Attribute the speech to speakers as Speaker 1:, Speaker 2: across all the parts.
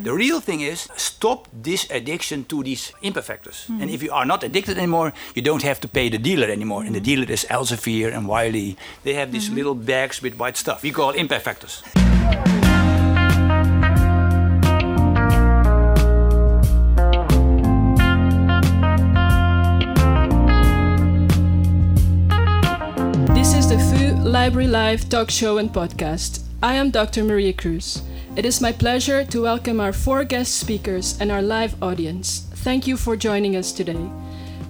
Speaker 1: The real thing is stop this addiction to these impact factors. Mm. And if you are not addicted anymore, you don't have to pay the dealer anymore. Mm. And the dealer is Elsevier and Wiley. They have these mm-hmm. little bags with white stuff. We call impact factors.
Speaker 2: This is the VU Library Live talk show and podcast. I am Dr. Maria Cruz. It is my pleasure to welcome our four guest speakers and our live audience. Thank you for joining us today.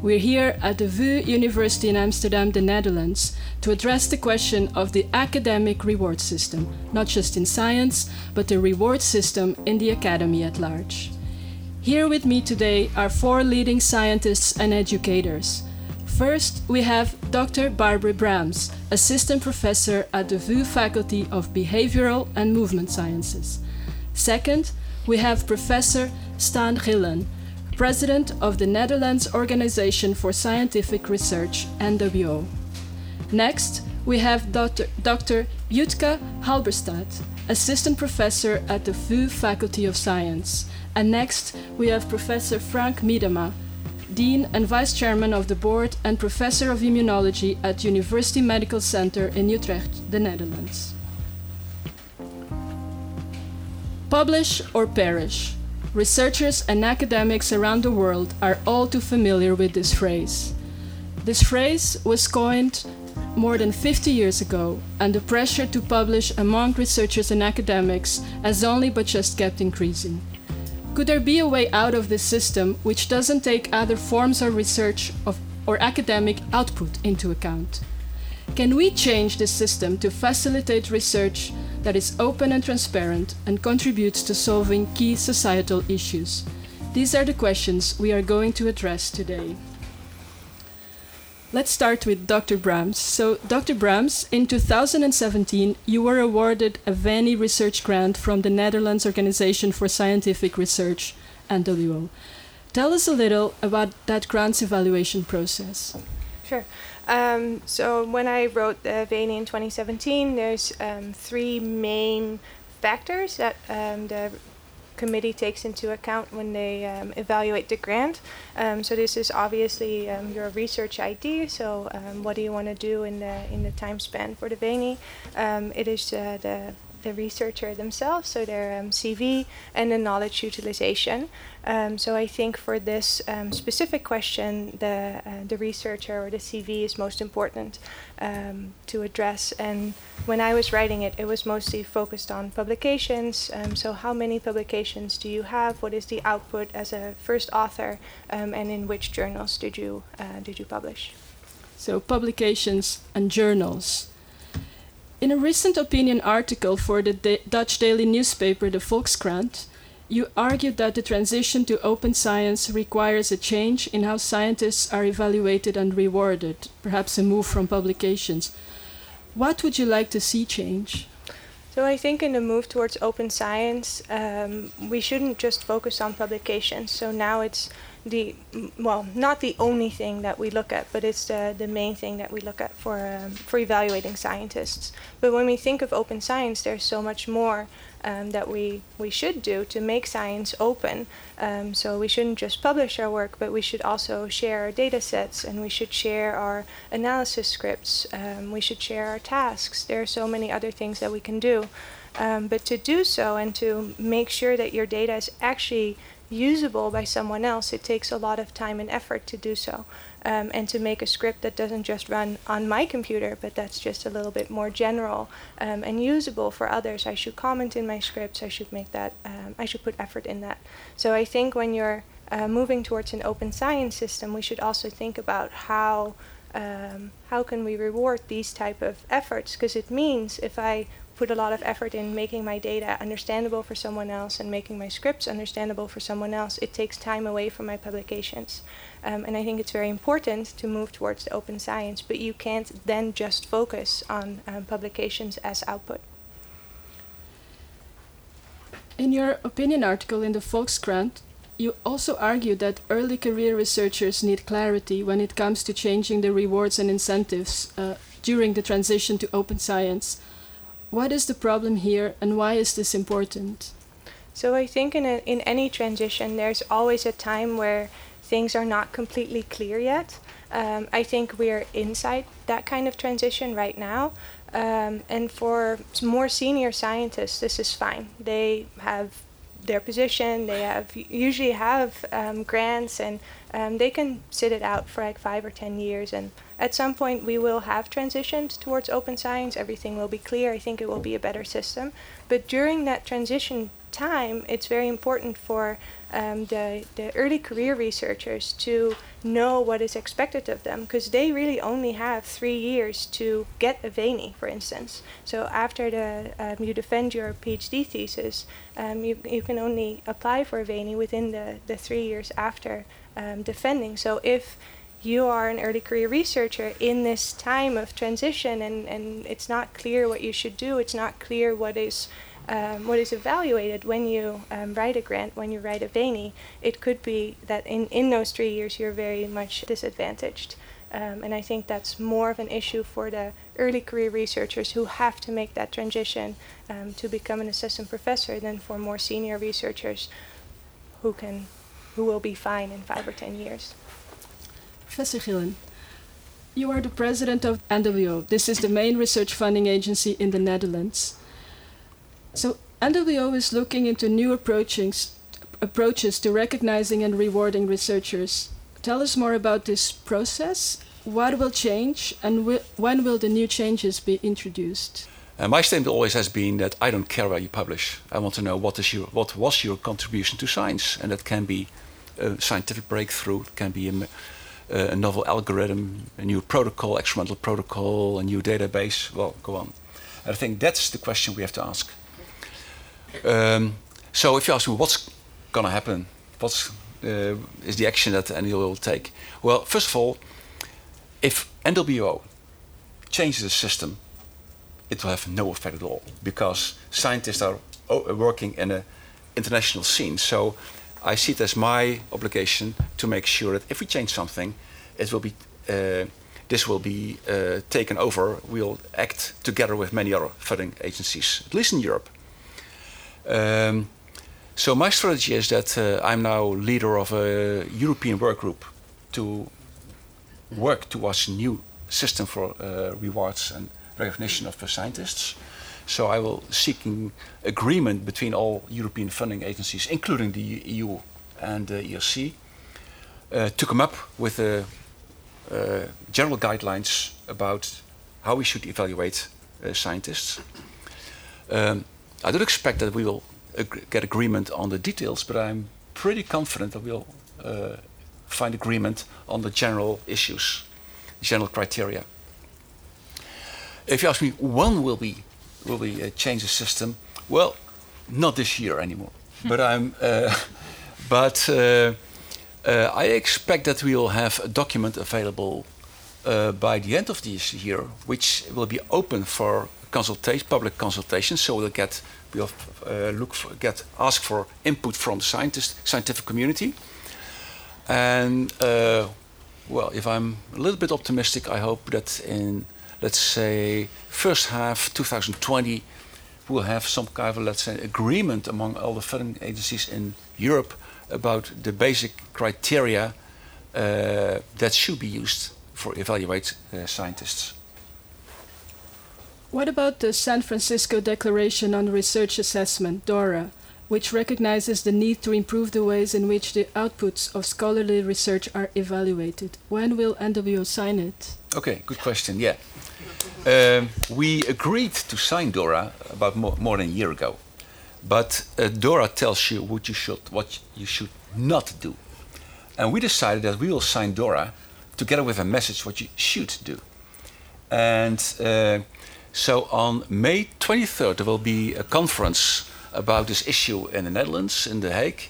Speaker 2: We're here at the VU University in Amsterdam, the Netherlands, to address the question of the academic reward system, not just in science, but the reward system in the academy at large. Here with me today are four leading scientists and educators. First, we have Dr. Barbara Braams, Assistant Professor at the VU Faculty of Behavioral and Movement Sciences. Second, we have Professor Stan Gielen, President of the Netherlands Organization for Scientific Research, NWO. Next, we have Dr. Jutka Halberstadt, Assistant Professor at the VU Faculty of Science. And next, we have Professor Frank Miedema, Dean and Vice Chairman of the Board and Professor of Immunology at University Medical Center in Utrecht, the Netherlands. Publish or perish. Researchers and academics around the world are all too familiar with this phrase. This phrase was coined more than 50 years ago, and the pressure to publish among researchers and academics has only but just kept increasing. Could there be a way out of this system which doesn't take other forms of research of, or academic output into account? Can we change this system to facilitate research that is open and transparent and contributes to solving key societal issues? These are the questions we are going to address today. Let's start with Dr. Braams. So, Dr. Braams, in 2017, you were awarded a Veni research grant from the Netherlands Organization for Scientific Research, NWO. Tell us a little about that grant's evaluation process.
Speaker 3: Sure. Um, so, when I wrote the Veni in 2017, there's um, three main factors that um, the committee takes into account when they um, evaluate the grant. Um, so this is obviously um, your research ID. So um, what do you want to do in the in the time span for the Veni? Um, it is uh, the the researcher themselves, so their um, CV and the knowledge utilization. Um, so I think for this um, specific question, the uh, the researcher or the CV is most important um, to address. And when I was writing it, it was mostly focused on publications. Um, so how many publications do you have? What is the output as a first author? Um, and in which journals did you uh, did you publish?
Speaker 2: So publications and journals. In a recent opinion article for the da Dutch daily newspaper, the Volkskrant, you argued that the transition to open science requires a change in how scientists are evaluated and rewarded, perhaps a move from publications. What would you like to see change?
Speaker 3: So I think in the move towards open science, um, we shouldn't just focus on publications. So now it's the well, not the only thing that we look at, but it's the, the main thing that we look at for um, for evaluating scientists. But when we think of open science, there's so much more um, that we we should do to make science open. Um, so we shouldn't just publish our work, but we should also share our data sets, and we should share our analysis scripts. Um, we should share our tasks. There are so many other things that we can do. Um, but to do so and to make sure that your data is actually usable by someone else, it takes a lot of time and effort to do so. Um, and to make a script that doesn't just run on my computer, but that's just a little bit more general um, and usable for others. I should comment in my scripts. I should make that. Um, I should put effort in that. So I think when you're uh, moving towards an open science system, we should also think about how um, how can we reward these type of efforts? Because it means if I put a lot of effort in making my data understandable for someone else and making my scripts understandable for someone else, it takes time away from my publications. Um, and I think it's very important to move towards the open science, but you can't then just focus on um, publications as output.
Speaker 2: In your opinion article in the Volkskrant, you also argue that early career researchers need clarity when it comes to changing the rewards and incentives uh, during the transition to open science. What is the problem here and why is this important?
Speaker 3: So I think in, a, in any transition, there's always a time where things are not completely clear yet. Um, I think we're inside that kind of transition right now. Um, and for more senior scientists, this is fine. They have their position, they have usually have um, grants, and um, they can sit it out for like five or ten years. And at some point, we will have transitioned towards open science. Everything will be clear. I think it will be a better system. But during that transition time, it's very important for um, the, the early career researchers to know what is expected of them because they really only have three years to get a Veni, for instance. So after the, um, you defend your PhD thesis, um, you, you can only apply for a Veni within the, the three years after um, defending. So if you are an early career researcher in this time of transition and, and it's not clear what you should do, it's not clear what is um, what is evaluated when you um, write a grant, when you write a Veni, it could be that in, in those three years you're very much disadvantaged. Um, and I think that's more of an issue for the early career researchers who have to make that transition um, to become an assistant professor than for more senior researchers who can who will be fine in five or ten years.
Speaker 2: Professor Gielen, you are the president of NWO. This is the main research funding agency in the Netherlands. So NWO is looking into new approaches, approaches to recognizing and rewarding researchers. Tell us more about this process. What will change, and wh when will the new changes be introduced?
Speaker 4: Uh, my statement always has been that I don't care where you publish. I want to know what is your what was your contribution to science, and that can be a scientific breakthrough, it can be a, a novel algorithm, a new protocol, experimental protocol, a new database. Well, go on. I think that's the question we have to ask. Um, so if you ask me what's going to happen, what uh, is the action that NWO will take? Well, first of all, if NWO changes the system, it will have no effect at all because scientists are working in an international scene. So I see it as my obligation to make sure that if we change something, it will be uh, this will be uh, taken over. We'll act together with many other funding agencies, at least in Europe. Um, so my strategy is that uh, I'm now leader of a European work group to work towards a new system for uh, rewards and recognition of scientists. So I will seeking agreement between all European funding agencies, including the EU and the ERC, uh, to come up with uh, general guidelines about how we should evaluate uh, scientists. Um, I don't expect that we will ag get agreement on the details, but I'm pretty confident that we'll uh, find agreement on the general issues, general criteria. If you ask me when will we will we uh, change the system, well, not this year anymore. but I'm, uh, but uh, uh, I expect that we will have a document available uh, by the end of this year, which will be open for consultation, public consultations, So we'll get we'll uh, look for, get ask for input from the scientist scientific community. And uh, well, if I'm a little bit optimistic, I hope that in let's say first half 2020 we'll have some kind of let's say agreement among all the funding agencies in Europe about the basic criteria uh, that should be used for evaluate uh, scientists.
Speaker 2: What about the San Francisco Declaration on Research Assessment, DORA, which recognizes the need to improve the ways in which the outputs of scholarly research are evaluated? When will NWO sign it?
Speaker 4: Okay, good question. Yeah. Um, we agreed to sign DORA about more, more than a year ago. But uh, DORA tells you what you should, what you should not do. And we decided that we will sign DORA together with a message what you should do. And uh, so on May 23rd, there will be a conference about this issue in the Netherlands, in The Hague.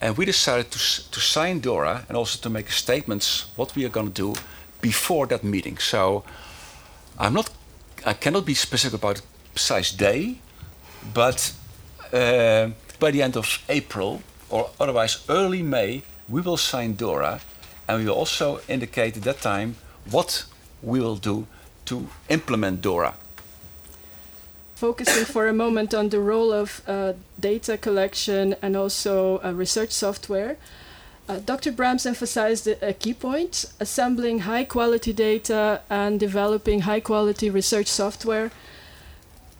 Speaker 4: And we decided to, to sign DORA and also to make statements what we are going to do before that meeting. So I'm not, I cannot be specific about precise day, but uh, by the end of April or otherwise early May, we will sign DORA and we will also indicate at that time what we will do to implement DORA.
Speaker 2: Focusing for a moment on the role of uh, data collection and also uh, research software. Uh, Dr. Braams emphasized a key point assembling high quality data and developing high quality research software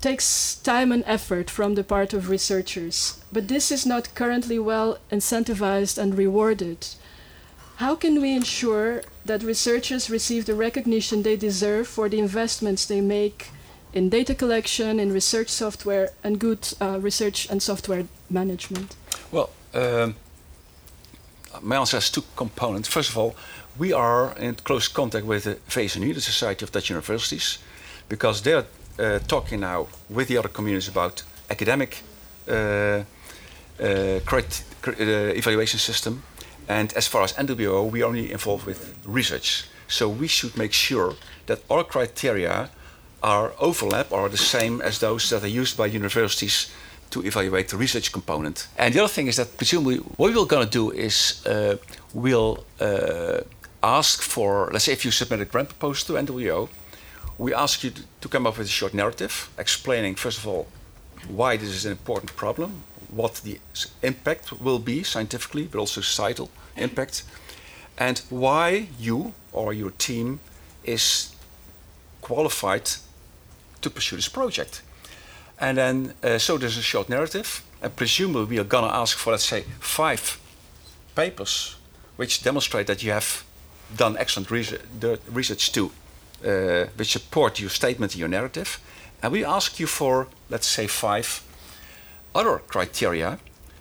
Speaker 2: takes time and effort from the part of researchers, but this is not currently well incentivized and rewarded. How can we ensure that researchers receive the recognition they deserve for the investments they make in data collection, in research software, and good uh, research and software management?
Speaker 4: Well, um, my answer has two components. First of all, we are in close contact with the VSNU, the Society of Dutch Universities, because they're uh, talking now with the other communities about academic uh, uh, uh evaluation system. And as far as NWO, we are only involved with research. So we should make sure that our criteria are overlap or the same as those that are used by universities to evaluate the research component. And the other thing is that presumably what we're going to do is uh, we'll uh, ask for, let's say if you submit a grant proposal to NWO, we ask you to come up with a short narrative explaining, first of all, why this is an important problem, what the impact will be scientifically, but also societal impact, and why you or your team is qualified to pursue this project. And then, uh, so there's a short narrative, and presumably we are going to ask for, let's say, five papers which demonstrate that you have done excellent research, research too uh, which support your statement and your narrative. And we ask you for, let's say, five other criteria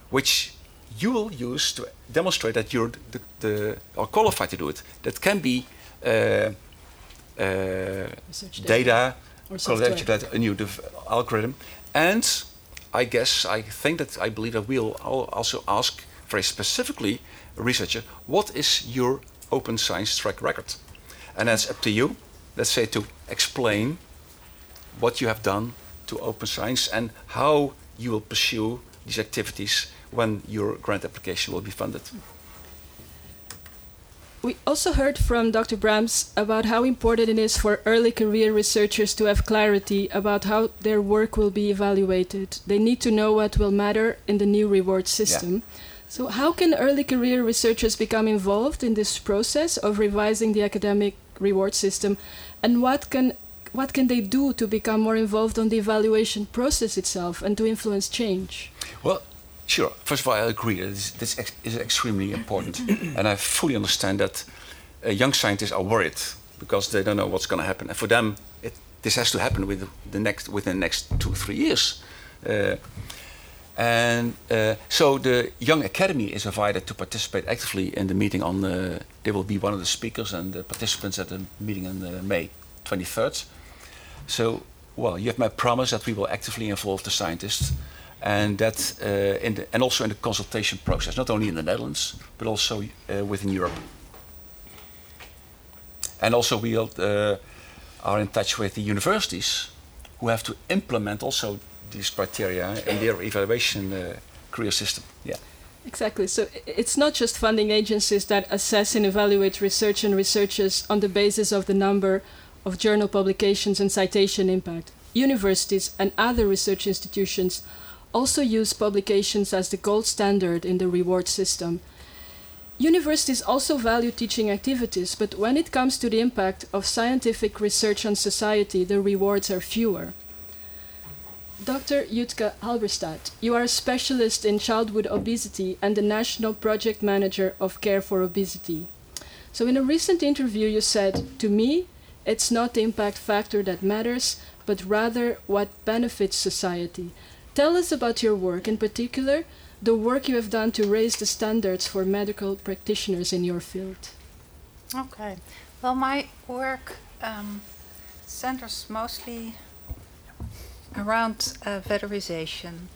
Speaker 4: which you will use to demonstrate that you're the, the, are qualified to do it. That can be uh, uh, data,
Speaker 2: data
Speaker 4: a new algorithm, and I guess I think that I believe that we'll also ask very specifically a researcher, what is your open science track record? And that's up to you let's say, to explain what you have done to open science and how you will pursue these activities when your grant application will be funded.
Speaker 2: We also heard from Dr. Braams about how important it is for early career researchers to have clarity about how their work will be evaluated. They need to know what will matter in the new reward system. Yeah. So, how can early career researchers become involved in this process of revising the academic reward system and what can what can they do to become more involved on the evaluation process itself and to influence change?
Speaker 4: Well, sure. First of all, I agree. This, this ex is extremely important, and I fully understand that uh, young scientists are worried because they don't know what's going to happen, and for them, it, this has to happen with the next within the next two three years. Uh, and uh, so the Young Academy is invited to participate actively in the meeting on. Uh, they will be one of the speakers and the participants at the meeting on uh, May 23rd. So, well, you have my promise that we will actively involve the scientists, and that uh, the, and also in the consultation process, not only in the Netherlands but also uh, within Europe. And also we uh, are in touch with the universities who have to implement also these criteria in their evaluation career system. Yeah.
Speaker 2: Exactly. So it's not just funding agencies that assess and evaluate research and researchers on the basis of the number of journal publications and citation impact. Universities and other research institutions also use publications as the gold standard in the reward system. Universities also value teaching activities, but when it comes to the impact of scientific research on society, the rewards are fewer. Dr. Jutka Halberstadt, you are a specialist in childhood obesity and the National Project Manager of Care for Obesity. So, in a recent interview, you said, To me, it's not the impact factor that matters, but rather what benefits society. Tell us about your work, in particular, the work you have done to raise the standards for medical practitioners in your field.
Speaker 5: Okay. Well, my work um, centers mostly around uh, valorization.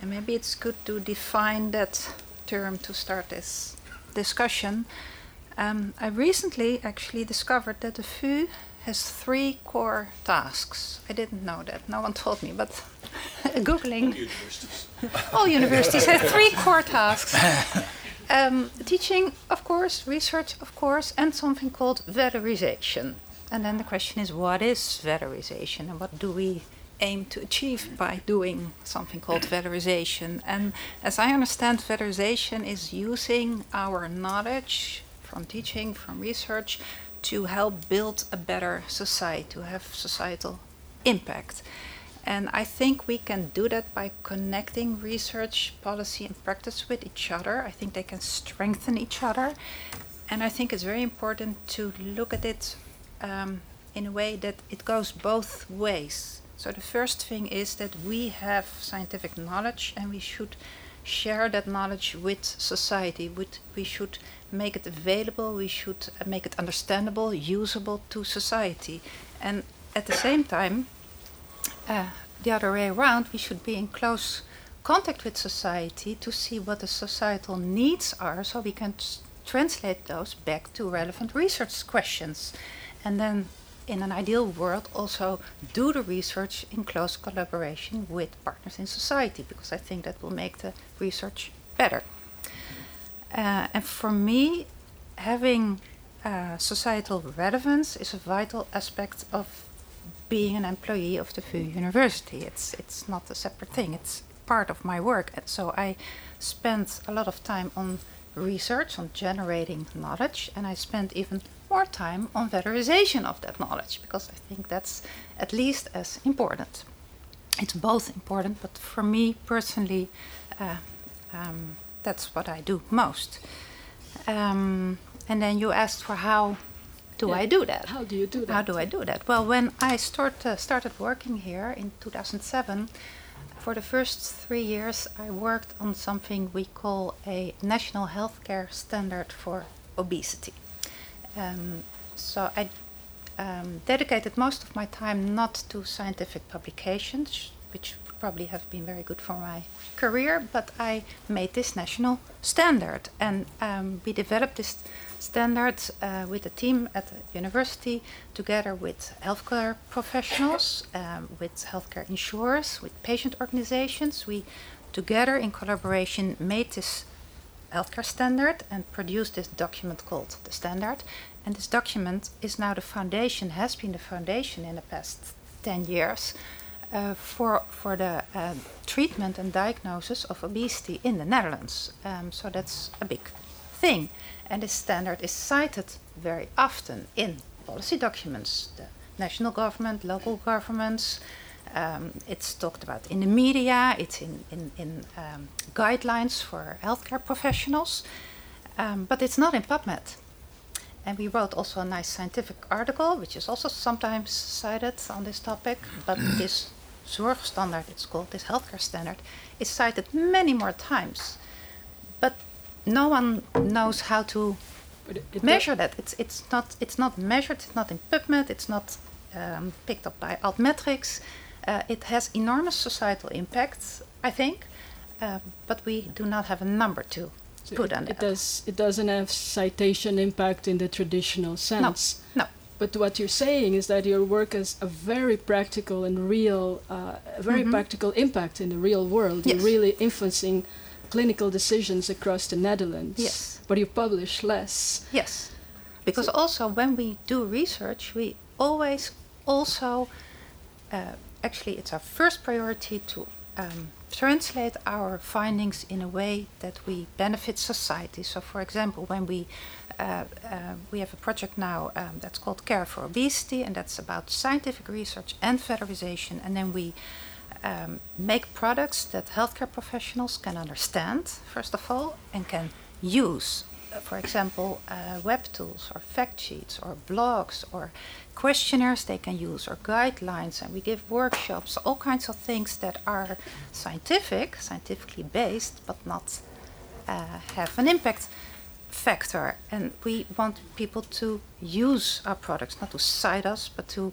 Speaker 5: And maybe it's good to define that term to start this discussion. Um, I recently actually discovered that the VU has three core tasks. I didn't know that. No one told me, but Googling. All universities. All universities have three core tasks. Um, teaching, of course, research, of course, and something called valorization. And then the question is what is valorization and what do we aim to achieve by doing something called valorization. And as I understand, valorization is using our knowledge from teaching, from research, to help build a better society, to have societal impact. And I think we can do that by connecting research, policy, and practice with each other. I think they can strengthen each other. And I think it's very important to look at it um, in a way that it goes both ways. So the first thing is that we have scientific knowledge and we should share that knowledge with society. We should make it available, we should make it understandable, usable to society. And at the same time, uh, the other way around, we should be in close contact with society to see what the societal needs are so we can translate those back to relevant research questions. And then in an ideal world, also do the research in close collaboration with partners in society, because I think that will make the research better. Uh, and for me, having uh, societal relevance is a vital aspect of being an employee of the VU University. It's it's not a separate thing. It's part of my work. And so I spend a lot of time on research, on generating knowledge, and I spend even more time on valorization of that knowledge because I think that's at least as important. It's both important, but for me personally, uh, um, that's what I do most. Um, and then you asked for how do yeah. I do that?
Speaker 2: How do you do that?
Speaker 5: How do I do that? Well, when I start, uh, started working here in 2007, for the first three years, I worked on something we call a national healthcare standard for obesity. Um, so I um, dedicated most of my time not to scientific publications, which probably have been very good for my career, but I made this national standard. And um, we developed this standard uh, with a team at the university, together with healthcare professionals, um, with healthcare insurers, with patient organizations. We, together in collaboration, made this healthcare standard and produced this document called the standard. And this document is now the foundation, has been the foundation in the past 10 years for, for the treatment and diagnosis of obesity in the Netherlands. Um, so that's a big thing. And this standard is cited very often in policy documents. The national government, local governments, um, it's talked about in the media, it's in, in, in um, guidelines for healthcare professionals, but it's not in PubMed. And we wrote also a nice scientific article, which is also sometimes cited on this topic, but this zorgstandaard, it's called, this healthcare standard, is cited many more times. But no one knows how to it, it measure that. It's, it's, not, it's not measured, it's not in PubMed, it's not um, picked up by Altmetrics. Uh, it has enormous societal impacts, I think, uh, but we do not have a number to so put on
Speaker 2: it. It does. It doesn't have citation impact in the traditional sense.
Speaker 5: No. No.
Speaker 2: But what you're saying is that your work has a very practical and real, uh, very mm-hmm. practical impact in the real world. Yes. You're really influencing clinical decisions across the Netherlands.
Speaker 5: Yes.
Speaker 2: But you publish less.
Speaker 5: Yes. Because so also when we do research, we always also uh, actually, it's our first priority to um, translate our findings in a way that we benefit society. So, for example, when we uh, uh, we have a project now um, that's called Care for Obesity, and that's about scientific research and valorization, and then we um, make products that healthcare professionals can understand, first of all, and can use. For example, uh, web tools or fact sheets or blogs or questionnaires they can use or guidelines and we give workshops all kinds of things that are scientific scientifically based but not uh, have an impact factor and we want people to use our products not to cite us but to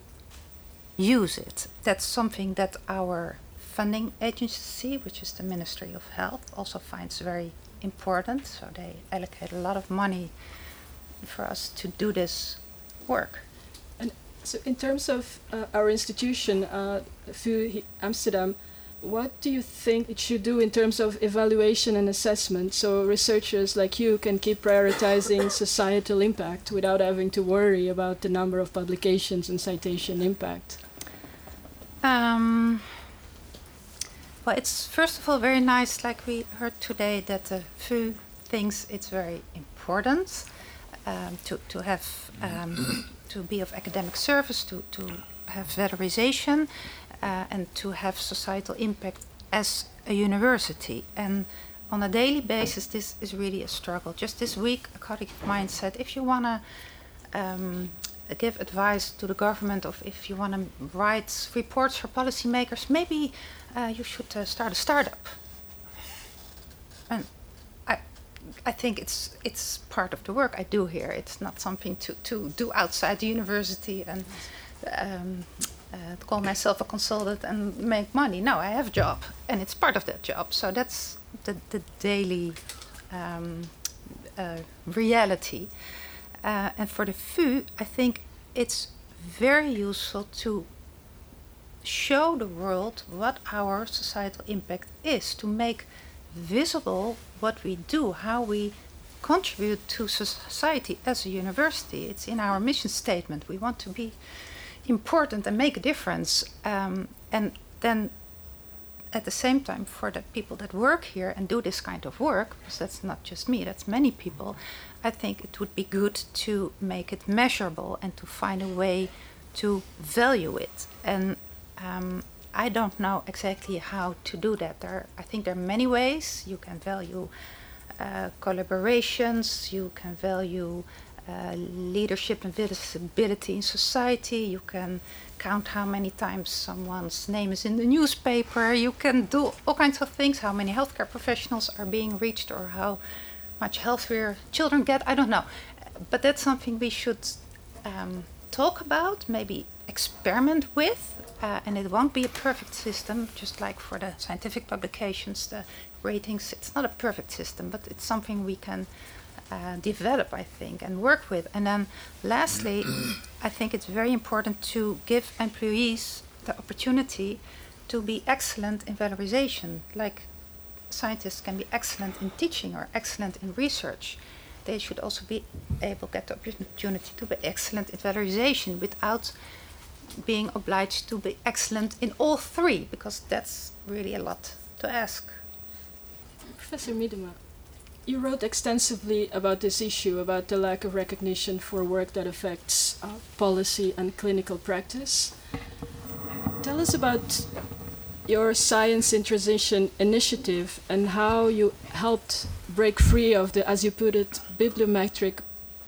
Speaker 5: use it. That's something that our funding agency which is the ministry of health also finds very important. So they allocate a lot of money for us to do this work.
Speaker 2: And so, in terms of uh, our institution, uh, VU Amsterdam, what do you think it should do in terms of evaluation and assessment so researchers like you can keep prioritizing societal impact without having to worry about the number of publications and citation impact?
Speaker 5: Um, well, it's first of all very nice, like we heard today, that the VU thinks it's very important um, to to have um, to be of academic service, to to have valorization, uh, and to have societal impact as a university. And on a daily basis, this is really a struggle. Just this week, a colleague of mine said, if you want to um, give advice to the government of if you want to write reports for policymakers, maybe uh, you should uh, start a startup. And I, I think it's it's part of the work I do here. It's not something to, to do outside the university and um, uh, call myself a consultant and make money. No, I have a job, and it's part of that job. So that's the, the daily um, uh, reality. Uh, and for the VU, I think it's very useful to show the world what our societal impact is, to make visible what we do, how we contribute to society as a university. It's in our mission statement. We want to be important and make a difference. Um, and then at the same time, for the people that work here and do this kind of work, because that's not just me, that's many people, I think it would be good to make it measurable and to find a way to value it. And um, I don't know exactly how to do that. There, I think there are many ways you can value uh, collaborations, you can value leadership and visibility in society. You can count how many times someone's name is in the newspaper. You can do all kinds of things. How many healthcare professionals are being reached, or how much healthier children get. I don't know, but that's something we should um, talk about. Maybe experiment with. Uh, and it won't be a perfect system, just like for the scientific publications, the ratings. It's not a perfect system, but it's something we can uh, develop, I think, and work with. And then lastly, I think it's very important to give employees the opportunity to be excellent in valorization. Like scientists can be excellent in teaching or excellent in research. They should also be able to get the opportunity to be excellent in valorization without being obliged to be excellent in all three, because that's really a lot to ask.
Speaker 2: Professor Miedema, you wrote extensively about this issue, about the lack of recognition for work that affects uh, policy and clinical practice. Tell us about your Science in Transition initiative and how you helped break free of the, as you put it, bibliometric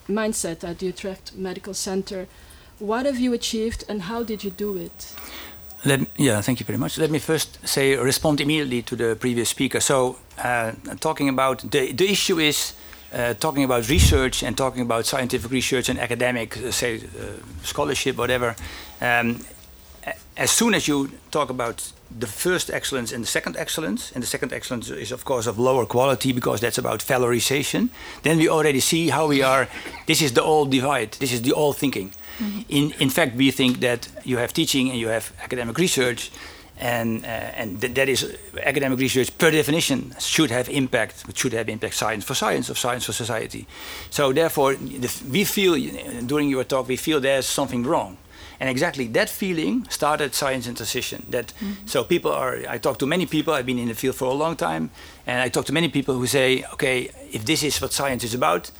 Speaker 2: mindset at the Utrecht Medical Center. What have you achieved and how did you do it?
Speaker 1: Let, yeah, thank you very much. Let me first say respond immediately to the previous speaker. So, uh, talking about the the issue is uh, talking about research and talking about scientific research and academic, uh, say, uh, scholarship, whatever. Um, as soon as you talk about the first excellence and the second excellence, and the second excellence is of course of lower quality because that's about valorization, then we already see how we are. This is the old divide. This is the old thinking. Mm-hmm. In in fact, we think that you have teaching and you have academic research, and uh, and th- that is academic research per definition should have impact. It should have impact science for science, of science for society. So therefore, the, we feel during your talk we feel there's something wrong. And exactly that feeling started science in transition. That mm-hmm. so people are. I talk to many people. I've been in the field for a long time, and I talk to many people who say, "Okay, if this is what science is about,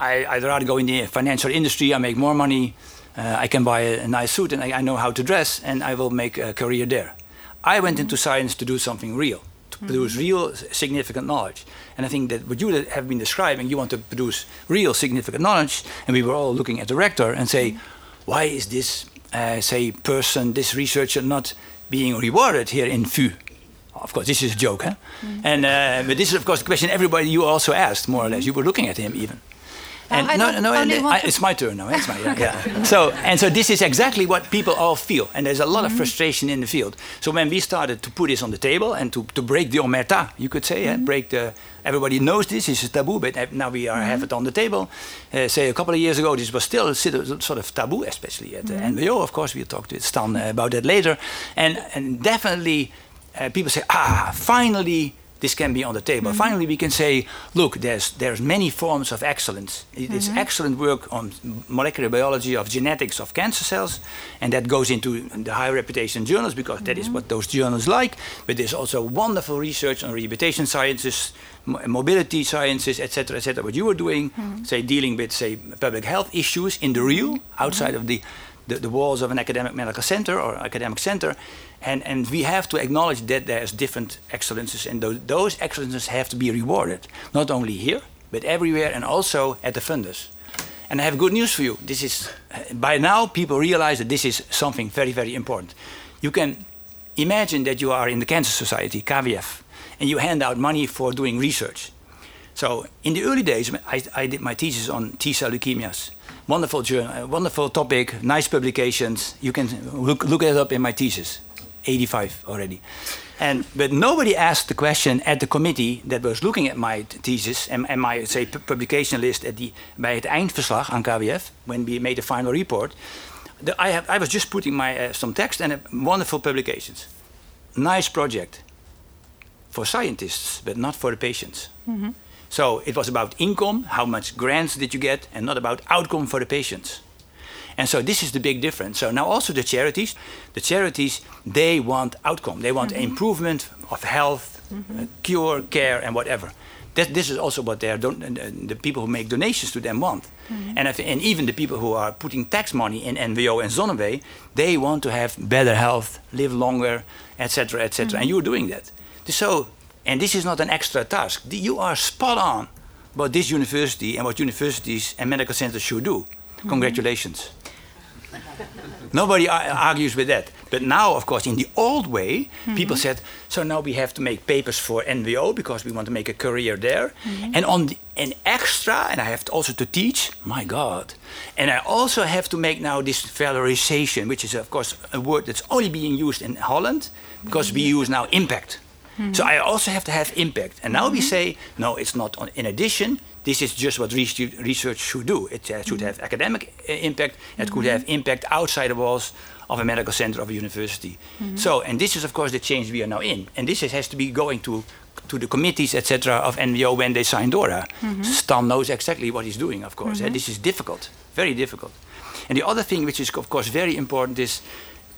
Speaker 1: I, would rather go in the financial industry. I make more money. Uh, I can buy a, a nice suit, and I, I, know how to dress, and I will make a career there. I went into science to do something real, to mm-hmm. produce real significant knowledge. And I think that what you have been describing, you want to produce real significant knowledge, and we were all looking at the rector and say, mm-hmm. why is this, uh, say, person, this researcher not being rewarded here in VU? Of course, this is a joke, huh? Mm-hmm. And uh, but this is, of course, the question everybody you also asked, more or less. You were looking at him even.
Speaker 5: And I no, no, and,
Speaker 1: I, it's my turn now. It's my yeah. yeah. so and so this is exactly what people all feel, and there's a lot mm-hmm. of frustration in the field. So when we started to put this on the table and to, to break the omerta, you could say, mm-hmm. break the. Everybody knows this is a taboo, but now we are mm-hmm. have it on the table. Uh, say a couple of years ago, this was still a sort of taboo, especially at the mm-hmm. NWO. Of course, we'll talk to Stan uh, about that later, and and definitely uh, people say, ah, finally this can be on the table.
Speaker 5: Mm-hmm.
Speaker 1: Finally, we can say, look, there's there's many forms of excellence. It- It's
Speaker 5: Mm-hmm.
Speaker 1: excellent work on molecular biology of genetics of cancer cells, and that goes into the high reputation journals because that is
Speaker 5: Mm-hmm.
Speaker 1: what those journals like. But there's also wonderful research on rehabilitation sciences, mo- mobility sciences, etc., etc. What you were doing,
Speaker 5: Mm-hmm.
Speaker 1: say, dealing with say public health issues in the real, outside of the the, the walls of an academic medical center or academic center. And, and we have to acknowledge that there's different excellences, and those, those excellences have to be rewarded, not only here, but everywhere, and also at the funders. And I have good news for you. This is, by now, people realize that this is something very, very important. You can imagine that you are in the Cancer Society, KWF, and you hand out money for doing research. So in the early days, I, I did my thesis on T-cell leukemias. Wonderful journal, uh, wonderful topic, nice publications. You can look, look it up in my thesis, 85 already. And, but nobody asked the question at the committee that was looking at my thesis and, and my say, pu- publication list at the, bij het eindverslag aan KWF, when we made the final report. The, I, have, I was just putting my, uh, some text and uh, wonderful publications. Nice project for scientists, but not for the patients. So it was about income, how much grants did you get, and not about outcome for the patients. And so this is the big difference. So now also the charities, the charities, they want outcome. They want mm-hmm. improvement of health, mm-hmm. uh, cure, care, and whatever. That, this is also what they are don- the people who make donations to them want. Mm-hmm. And, if, and even the people who are putting tax money in NWO and ZonMw, they want to have better health, live longer, etc., etc. And you're doing that. So, and this is not an extra task. You are spot on what this university and what universities and medical centers should do. Mhm. Congratulations. Nobody ar- argues with that. But now, of course, in the old way, mhm. people said, so now we have to make papers for NWO because we want to make a career there. Mhm. And on the, an extra, and I have to also to teach, my God. And I also have to make now this valorization, which is, of course, a word that's only being used in Holland because we use now impact. Hmm. So I also have to have impact. And now we mm-hmm. say, no, it's not on, in addition. This is just what research, research should do. It uh, should mm-hmm. have academic uh, impact. It could mm-hmm. have impact outside the walls of a medical center of a university. So, and this is of course the change we are now in. And this is, has to be going to to the committees, etc., of NWO when they sign DORA. Stan knows exactly what he's doing, of course. and this is difficult, very difficult. And the other thing, which is of course very important, is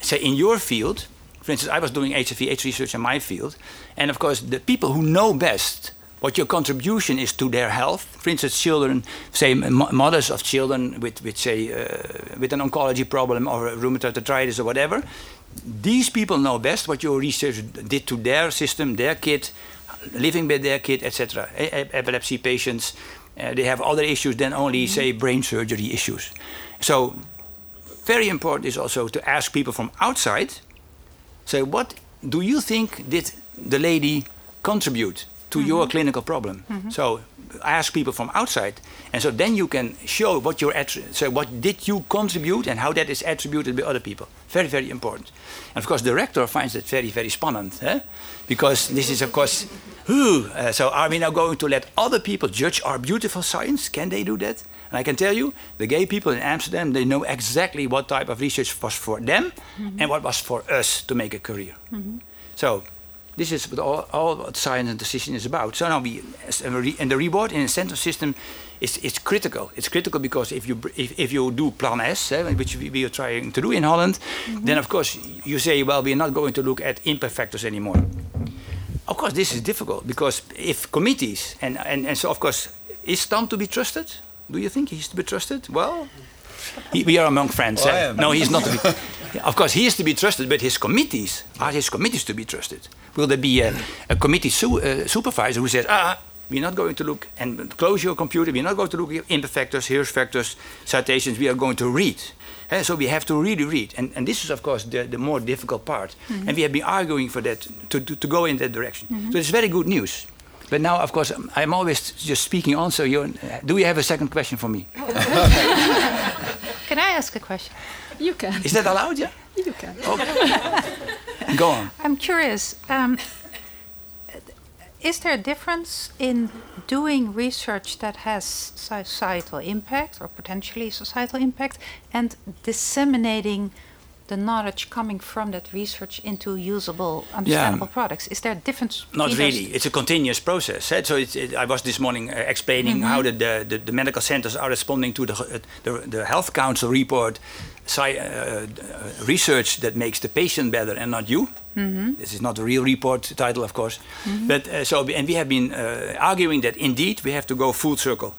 Speaker 1: say in your field, for instance, I was doing HIV AIDS research in my field, and of course, the people who know best what your contribution is to their health, for instance, children, say mothers of children with, with say, uh, with an oncology problem or rheumatoid arthritis or whatever, these people know best what your research did to their system, their kid, living with their kid, etc. Epilepsy patients, uh, they have other issues than only, say, brain surgery issues. So, very important is also to ask people from outside so, what do you think did the lady contribute to mm-hmm. your clinical problem? Mm-hmm. So, ask people from outside, and so then you can show what your so what did you contribute and how that is attributed by other people. Very, very important. And of course, the rector finds that very, very spannend, eh? because this is of course. Ooh, uh, so are we now going to let other people judge our beautiful science? Can they do that? And I can tell you, the gay people in Amsterdam, they know exactly what type of research was for them and what was for us to make a career. So this is what all, all what science in transition is about. So now we, as a re- and the reward and incentive system is, is critical. It's critical because if you if, if you do Plan S, eh, which we, we are trying to do in Holland, then of course you say, well, we're not going to look at impact factors anymore. Of course, this is difficult because if committees and, and, and so of course is Stan to be trusted? Do you think he's to be trusted? Well, he, we are among friends.
Speaker 6: Well,
Speaker 1: eh?
Speaker 6: I.
Speaker 1: No, he's not. To be, of course, he is to be trusted, but his committees are his committees to be trusted. Will there be a, a committee su- uh, supervisor who says, ah, we're not going to look and close your computer, we're not going to look at impact factors, here's factors, citations, we are going to read. Eh, so we have to really read. And, and this is, of course, the, the more difficult part. And we have been arguing for that, to, to, to go in that direction. So it's very good news. But now, of course, I'm- I'm always just speaking on. So, you, do you have a second question for me?
Speaker 5: Can I ask a question?
Speaker 2: You can.
Speaker 1: Is that allowed? Yeah.
Speaker 2: You can.
Speaker 1: Go on.
Speaker 5: I'm curious. Um, is there a difference in doing research that has societal impact or potentially societal impact and disseminating the knowledge coming from that research into usable, understandable products? Is there a difference?
Speaker 1: Not really. It's a continuous process. eh? So it's, it, I was this morning uh, explaining how the, the, the, the medical centers are responding to the, uh, the, the Health Council report, sci- uh, uh, research that makes the patient better and not you. This is not a real report title, of course. But uh, so, and we have been uh, arguing that indeed we have to go full circle.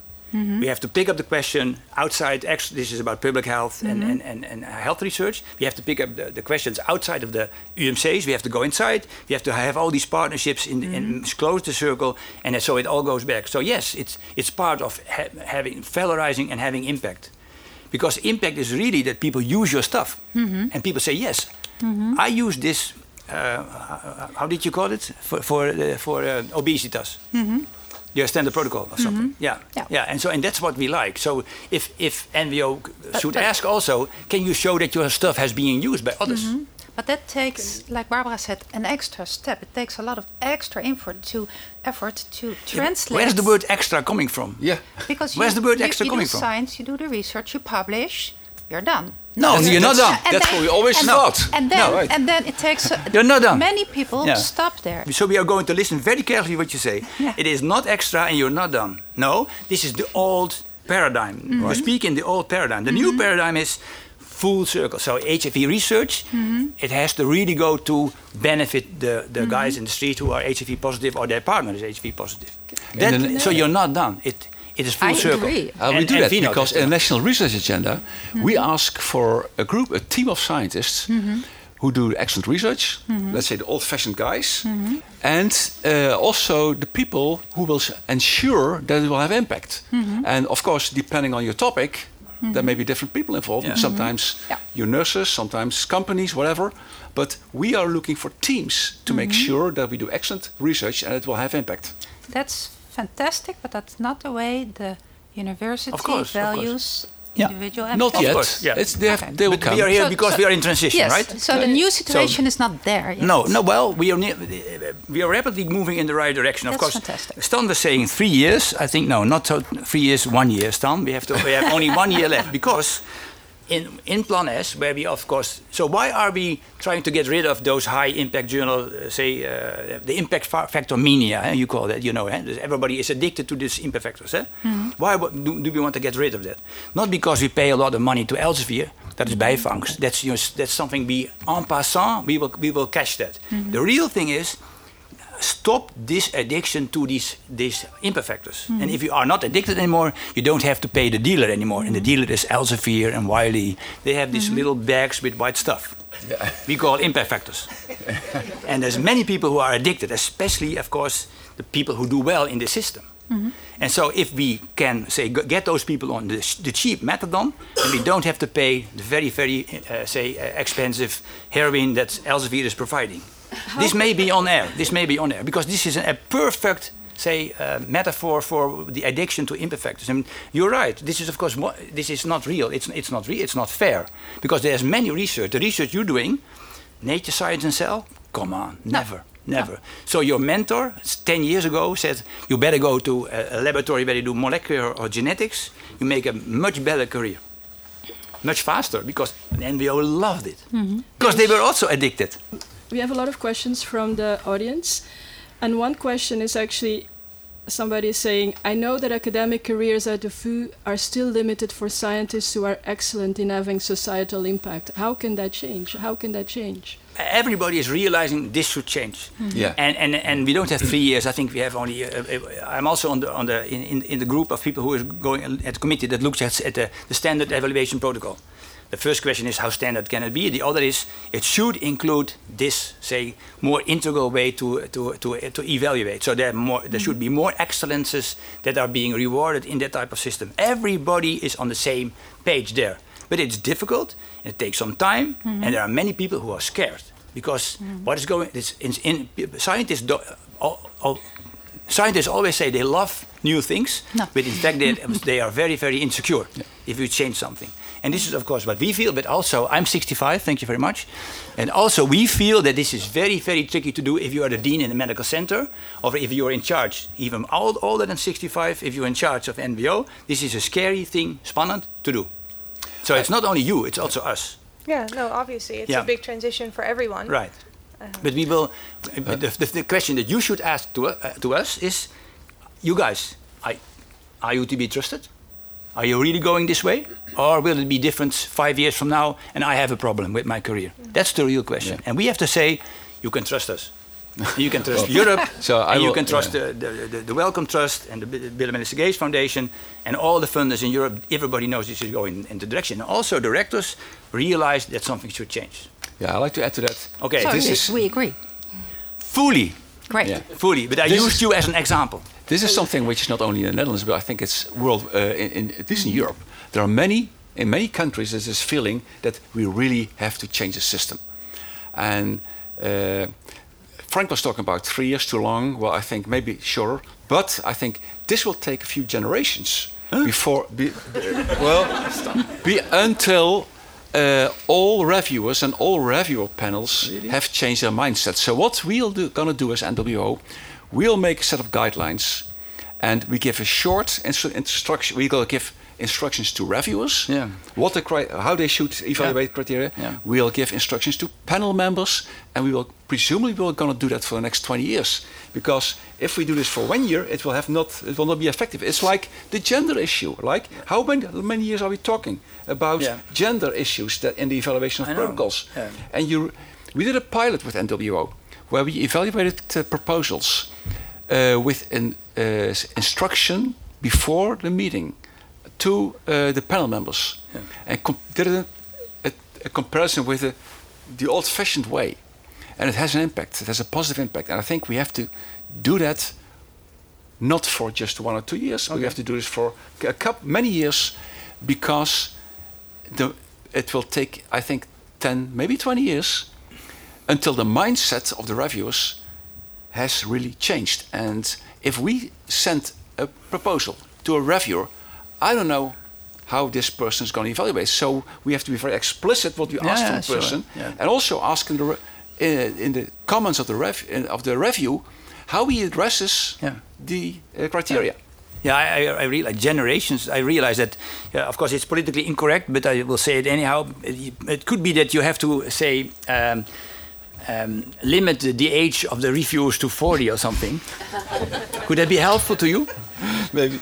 Speaker 1: We have to pick up the question outside. Ex- this is about public health and, and, and, and health research. We have to pick up the, the questions outside of the UMCs. We have to go inside. We have to have all these partnerships in, in close the circle, and so it all goes back. So yes, it's it's part of ha- having valorizing and having impact, because impact is really that people use your stuff, and people say yes, I use this. Uh, how- how did you call it for for uh, for uh, obesitas? zorgstandaard protocol or something. Yeah.
Speaker 5: Yeah.
Speaker 1: yeah, and so and that's what we like. So if if NWO should
Speaker 5: but-
Speaker 1: ask also, can you show that your stuff has been used by others?
Speaker 5: But that takes, like Barbara said, an extra step. It takes a lot of extra effort to effort to translate.
Speaker 1: Where's the word extra coming from?
Speaker 4: Yeah.
Speaker 5: Because
Speaker 1: Where's
Speaker 5: you,
Speaker 1: the word
Speaker 5: you-
Speaker 1: extra
Speaker 5: you
Speaker 1: coming
Speaker 5: do
Speaker 1: from?
Speaker 5: science, you do the research, you publish, you're done.
Speaker 1: No,
Speaker 4: That's-
Speaker 1: you're not
Speaker 4: that's-
Speaker 1: done.
Speaker 4: That's what we always
Speaker 5: and,
Speaker 4: thought.
Speaker 5: And then,
Speaker 4: No, right.
Speaker 5: and then it takes. uh,
Speaker 1: You're not done.
Speaker 5: Many people
Speaker 1: Yeah.
Speaker 5: stop there.
Speaker 1: So we are going to listen very carefully what you say.
Speaker 5: Yeah.
Speaker 1: It is not extra and you're not done. No, this is the old paradigm.
Speaker 5: Mm-hmm.
Speaker 1: We speak in the old paradigm. The new paradigm is full circle. So HIV research,
Speaker 5: Mm-hmm.
Speaker 1: it has to really go to benefit the, the
Speaker 5: Mm-hmm.
Speaker 1: guys in the street who are HIV positive or their partner is HIV positive. That-
Speaker 4: then-
Speaker 1: so you're not done. It, it is full
Speaker 5: I
Speaker 1: circle.
Speaker 5: agree.
Speaker 4: Uh, we
Speaker 1: And-
Speaker 4: do
Speaker 1: and
Speaker 4: that
Speaker 1: NWO
Speaker 4: because in the. National Research Agenda, we ask for a group, a team of scientists who do excellent research, let's say the old fashioned guys, and uh, also the people who will ensure that it will have impact. And of course, depending on your topic, there may be different people involved.
Speaker 1: Yeah.
Speaker 4: Sometimes mm-hmm.
Speaker 5: Yeah.
Speaker 4: your nurses, sometimes companies, whatever. But we are looking for teams to make mm-hmm. sure that we do excellent research and it will have impact.
Speaker 5: That's fantastic, but that's not the way the university
Speaker 1: Of course, of course.
Speaker 5: values
Speaker 1: Yeah.
Speaker 5: individual and
Speaker 4: Not yet.
Speaker 1: course, yeah.
Speaker 4: It's, they, have,
Speaker 5: Okay.
Speaker 4: they will
Speaker 1: But
Speaker 4: come.
Speaker 1: we are here
Speaker 5: So-
Speaker 1: because
Speaker 5: so-
Speaker 1: we are in transition,
Speaker 5: yes.
Speaker 1: right?
Speaker 5: So the new situation is not there yet.
Speaker 1: No, no. Well, we are we are rapidly moving in the right direction. Of course,
Speaker 5: fantastic.
Speaker 1: Stan was saying three years. I think no, not so three years, one year. Stan, we have to. We have only one year left because in in Plan S, where we of course. So why are we trying to get rid of those high impact journal? Uh, say uh, the impact fa- factor mania. Eh, you call that. You know, eh? Everybody is addicted to these impact factors. Eh? Why wo- do, do we want to get rid of that? Not because we pay a lot of money to Elsevier. That is bijvangst. That's you know, that's something we en passant. We will we will cash that. The real thing is stop this addiction to these these impact factors. And if you are not addicted anymore, you don't have to pay the dealer anymore. And the dealer is Elsevier and Wiley. They have these little bags with white stuff. We call impact factors. and there's many people who are addicted, especially, of course, the people who do well in the system. And so, if we can say get those people on the, sh- the cheap methadone, then we don't have to pay the very, very, uh, say, uh, expensive heroin that Elsevier is providing. This may be on air. This may be on air because this is a, perfect, say, uh, metaphor for the addiction to impact factors. And you're right. This is, of course, mo- this is not real. It's it's not real. It's not fair because there's many research. The research you're doing, Nature Science and Cell. Come on, never. Never. So your mentor, 10 years ago, said you better go to a, laboratory where you do molecular or genetics. You make a much better career, much faster because NWO loved it because they were also addicted.
Speaker 2: We have a lot of questions from the audience. And one question is actually somebody saying, I know that academic careers at the VU are still limited for scientists who are excellent in having societal impact. How can that change? How can that change?
Speaker 1: Everybody is realizing this should change.
Speaker 4: Yeah.
Speaker 1: And, and, and we don't have three years. I think we have only. Uh, uh, I'm also on the, on the, in, in, in the group of people who is going at the committee that looks at, at the, the standard evaluation protocol. The first question is how standard can it be? The other is it should include this, say, more integral way to, to, to, to evaluate. So there, more, there should be more excellences that are being rewarded in that type of system. Everybody is on the same page there. But it's difficult, it takes some time, and there are many people who are scared because what is going it's in, in scientists do, all, all, scientists always say they love new things,
Speaker 5: No.
Speaker 1: but in fact they, they are very very insecure if you change something. And this is of course what we feel, but also I'm 65, thank you very much, and also we feel that this is very very tricky to do if you are the dean in a medical center, or if you are in charge, even old, older than 65, if you're in charge of NWO, this is a scary thing, spannend to do. So it's not only you, it's also us.
Speaker 3: Yeah, no, obviously it's
Speaker 1: Yeah.
Speaker 3: a big transition for everyone.
Speaker 1: Right. but we will. the, the, the question that you should ask to, uh, to us is, you guys, I, are you to be trusted? Are you really going this way, or will it be different five years from now? And I have a problem with my career. That's the real question. And we have to say, you can trust us. you can trust Europe,
Speaker 4: So I
Speaker 1: and you can trust
Speaker 4: yeah.
Speaker 1: the, the, the, the Wellcome Trust and the Bill Bill and Melinda Gates Foundation and all the funders in Europe. Everybody knows this is going in the direction. And also, directors realize that something should change.
Speaker 4: Yeah, I'd like to add to that.
Speaker 1: Okay,
Speaker 5: So
Speaker 4: this
Speaker 5: we-
Speaker 4: is-
Speaker 5: we agree.
Speaker 1: fully,
Speaker 5: Great.
Speaker 4: Yeah.
Speaker 1: fully. But I
Speaker 4: This
Speaker 1: used you as an example.
Speaker 4: This is something which is not only in the Netherlands, but I think it's world. Uh, in, in, in Europe, there are many in many countries. There's this feeling that we really have to change the system. And uh, Frank was talking about three years too long. Well, I think maybe shorter, but I think this will take a few generations before. Be, well, be until. Uh, all reviewers and all reviewer panels have changed their mindset. So what we're gonna do as NWO, we'll make a set of guidelines, and we give a short instru- instruction. We're gonna give instructions to reviewers,
Speaker 1: Yeah.
Speaker 4: what the cri- how they should evaluate criteria.
Speaker 1: Yeah.
Speaker 4: We'll give instructions to panel members, and we will presumably we're gonna do that for the next 20 years. Because if we do this for one year, it will have not it will not be effective. It's like the gender issue. Like how many many years are we talking about
Speaker 1: Yeah.
Speaker 4: gender issues that in the evaluation of protocols?
Speaker 1: Yeah.
Speaker 4: And you, we did a pilot with NWO where we evaluated proposals uh, with an uh, instruction before the meeting to uh, the panel members and com- did a, a, a comparison with the, the old-fashioned way. And it has an impact. It has a positive impact. And I think we have to do that not for just one or two years. We have to do this for a couple, many years because the, it will take, I think, 10, maybe 20 years until the mindset of the reviewers has really changed. And if we send a proposal to a reviewer, I don't know how this person is going to evaluate. So we have to be very explicit what we
Speaker 1: Yeah,
Speaker 4: ask from the
Speaker 1: sure.
Speaker 4: person,
Speaker 1: Yeah.
Speaker 4: and also ask in the re- in, in the comments of the rev- in- of the review how he addresses
Speaker 1: Yeah.
Speaker 4: the uh, criteria.
Speaker 1: Yeah, I, I, I realize generations. I realize that, yeah, of course, it's politically incorrect, but I will say it anyhow. It, it could be that you have to say um, um, limit the, the age of the reviewers to forty or something. could that be helpful to you?
Speaker 4: Maybe.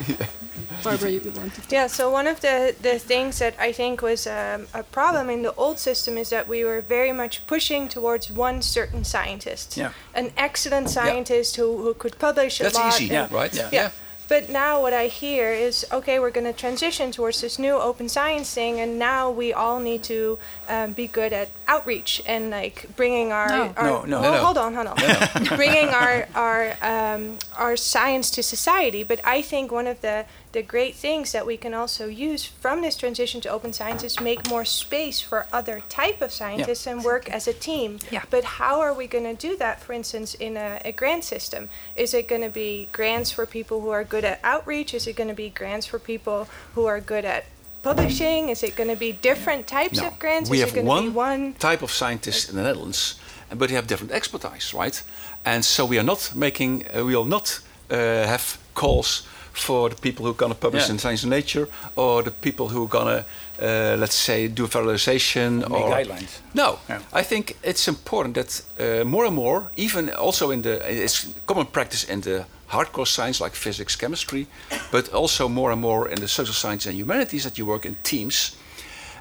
Speaker 2: Barbara, you wanted to.
Speaker 3: Yeah, so one of the, the things that I think was um, a problem in the old system is that we were very much pushing towards one certain scientist.
Speaker 1: Yeah.
Speaker 3: An excellent scientist who, who could publish a lot.
Speaker 4: That's
Speaker 3: lot.
Speaker 4: easy,
Speaker 3: and-
Speaker 4: right?
Speaker 1: Yeah.
Speaker 3: Yeah. But now what I hear is okay, we're going to transition towards this new open science thing, and now we all need to um, be good at outreach and like bringing our,
Speaker 5: No.
Speaker 3: our
Speaker 1: No, no.
Speaker 3: well,
Speaker 4: No, no.
Speaker 3: hold on, hold on, bringing our our um, our science to society. But I think one of the the great things that we can also use from this transition to open science is make more space for other type of scientists and work as a team.
Speaker 5: Yeah.
Speaker 3: But how are we going to do that, for instance, in a, a grant system? Is it going to be grants for people who are good at outreach? Is it going to be grants for people who are good at publishing? Is it going to be different types
Speaker 4: No.
Speaker 3: of grants?
Speaker 4: We
Speaker 3: is
Speaker 4: have
Speaker 3: it going be
Speaker 4: one,
Speaker 3: one?
Speaker 4: type of scientist in the Netherlands, but they have different expertise, right? And so we are not making, uh, we will not uh, have calls for the people who are going to publish
Speaker 1: Yeah.
Speaker 4: in Science and Nature, or the people who are going to, uh, let's say, do valorization or
Speaker 1: guidelines.
Speaker 4: No,
Speaker 1: Yeah.
Speaker 4: I think it's important that uh, more and more, even also in the, it's common practice in the hardcore science like physics, chemistry, but also more and more in the social science and humanities that you work in teams.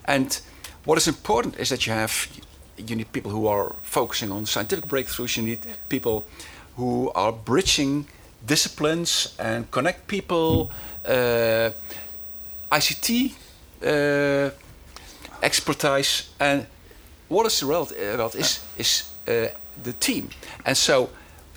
Speaker 4: And what is important is that you have, you need people who are focusing on scientific breakthroughs. You need people who are bridging disciplines and connect people. Uh, ICT expertise and what is relevant about is is uh, the team. And so,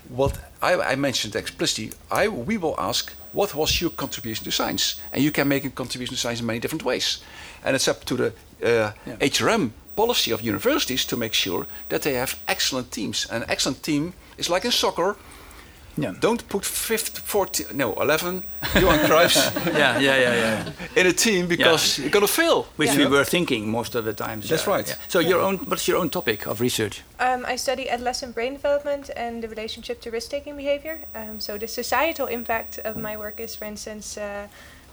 Speaker 4: what I, I mentioned explicitly, I we will ask what was your contribution to science, and you can make a contribution to science in many different ways, and it's up to the uh, HRM policy of universities to make sure that they have excellent teams. An excellent team is like in soccer.
Speaker 1: Yeah.
Speaker 4: Don't put 50, 40, no, 11 Johan Cruyffs
Speaker 1: yeah, yeah, yeah, yeah.
Speaker 4: in a team because you're going to fail.
Speaker 1: Which
Speaker 4: you
Speaker 1: we were thinking most of the times.
Speaker 4: That's
Speaker 1: yeah,
Speaker 4: right.
Speaker 1: yeah. So your own, what's your own topic of research?
Speaker 3: Um, I study adolescent brain development and the relationship to risk-taking behavior. Um, so the societal impact of my work is, for instance, uh,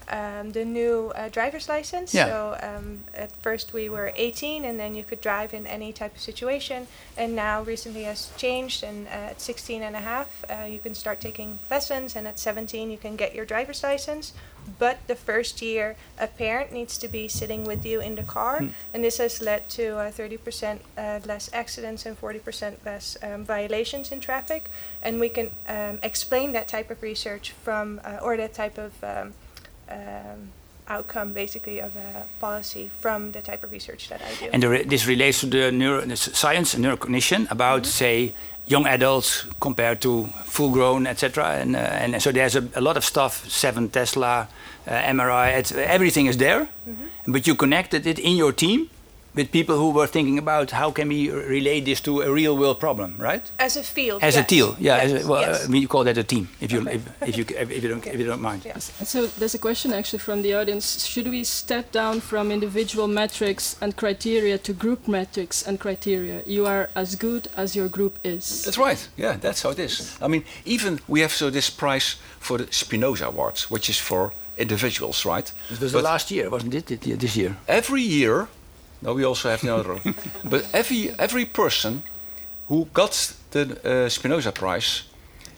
Speaker 3: um, the new uh, driver's license.
Speaker 1: Yeah.
Speaker 3: So um, at first we were 18, and then you could drive in any type of situation. And now recently has changed, and uh, at 16 and a half uh, you can start taking lessons, and at 17 you can get your driver's license. But the first year, a parent needs to be sitting with you in the car,
Speaker 1: Hmm.
Speaker 3: and this has led to uh, 30% uh, less accidents and 40% less um, violations in traffic. And we can um, explain that type of research from, uh, or that type of um, outcome, basically, of a policy from the type of research that I do.
Speaker 1: And the re- this relates to the neuro the science and neurocognition about, say, young adults compared to full-grown, etc. And uh, and so there's a, a lot of stuff. Seven Tesla, uh, MRI, it's, everything is there. But you connected it in your team with people who were thinking about how can we relate this to a real world problem, right?
Speaker 3: as a field,
Speaker 1: As a
Speaker 3: yes.
Speaker 1: team, yeah. As
Speaker 3: Yes,
Speaker 1: a, well,
Speaker 3: yes.
Speaker 1: uh, we call that a team. If you
Speaker 3: Okay.
Speaker 1: if, if you if you don't if you don't mind.
Speaker 3: Yeah.
Speaker 2: So there's a question actually from the audience. Should we step down from individual metrics and criteria to group metrics and criteria? You are as good as your group is.
Speaker 4: That's right. Yeah, that's how it is. I mean, even we have so this prize for the Spinoza Awards, which is for individuals, right?
Speaker 1: It was
Speaker 4: But
Speaker 1: the last year, wasn't it? It- This year.
Speaker 4: every year, no, we also have another, but every every person who got the uh, Spinoza Prize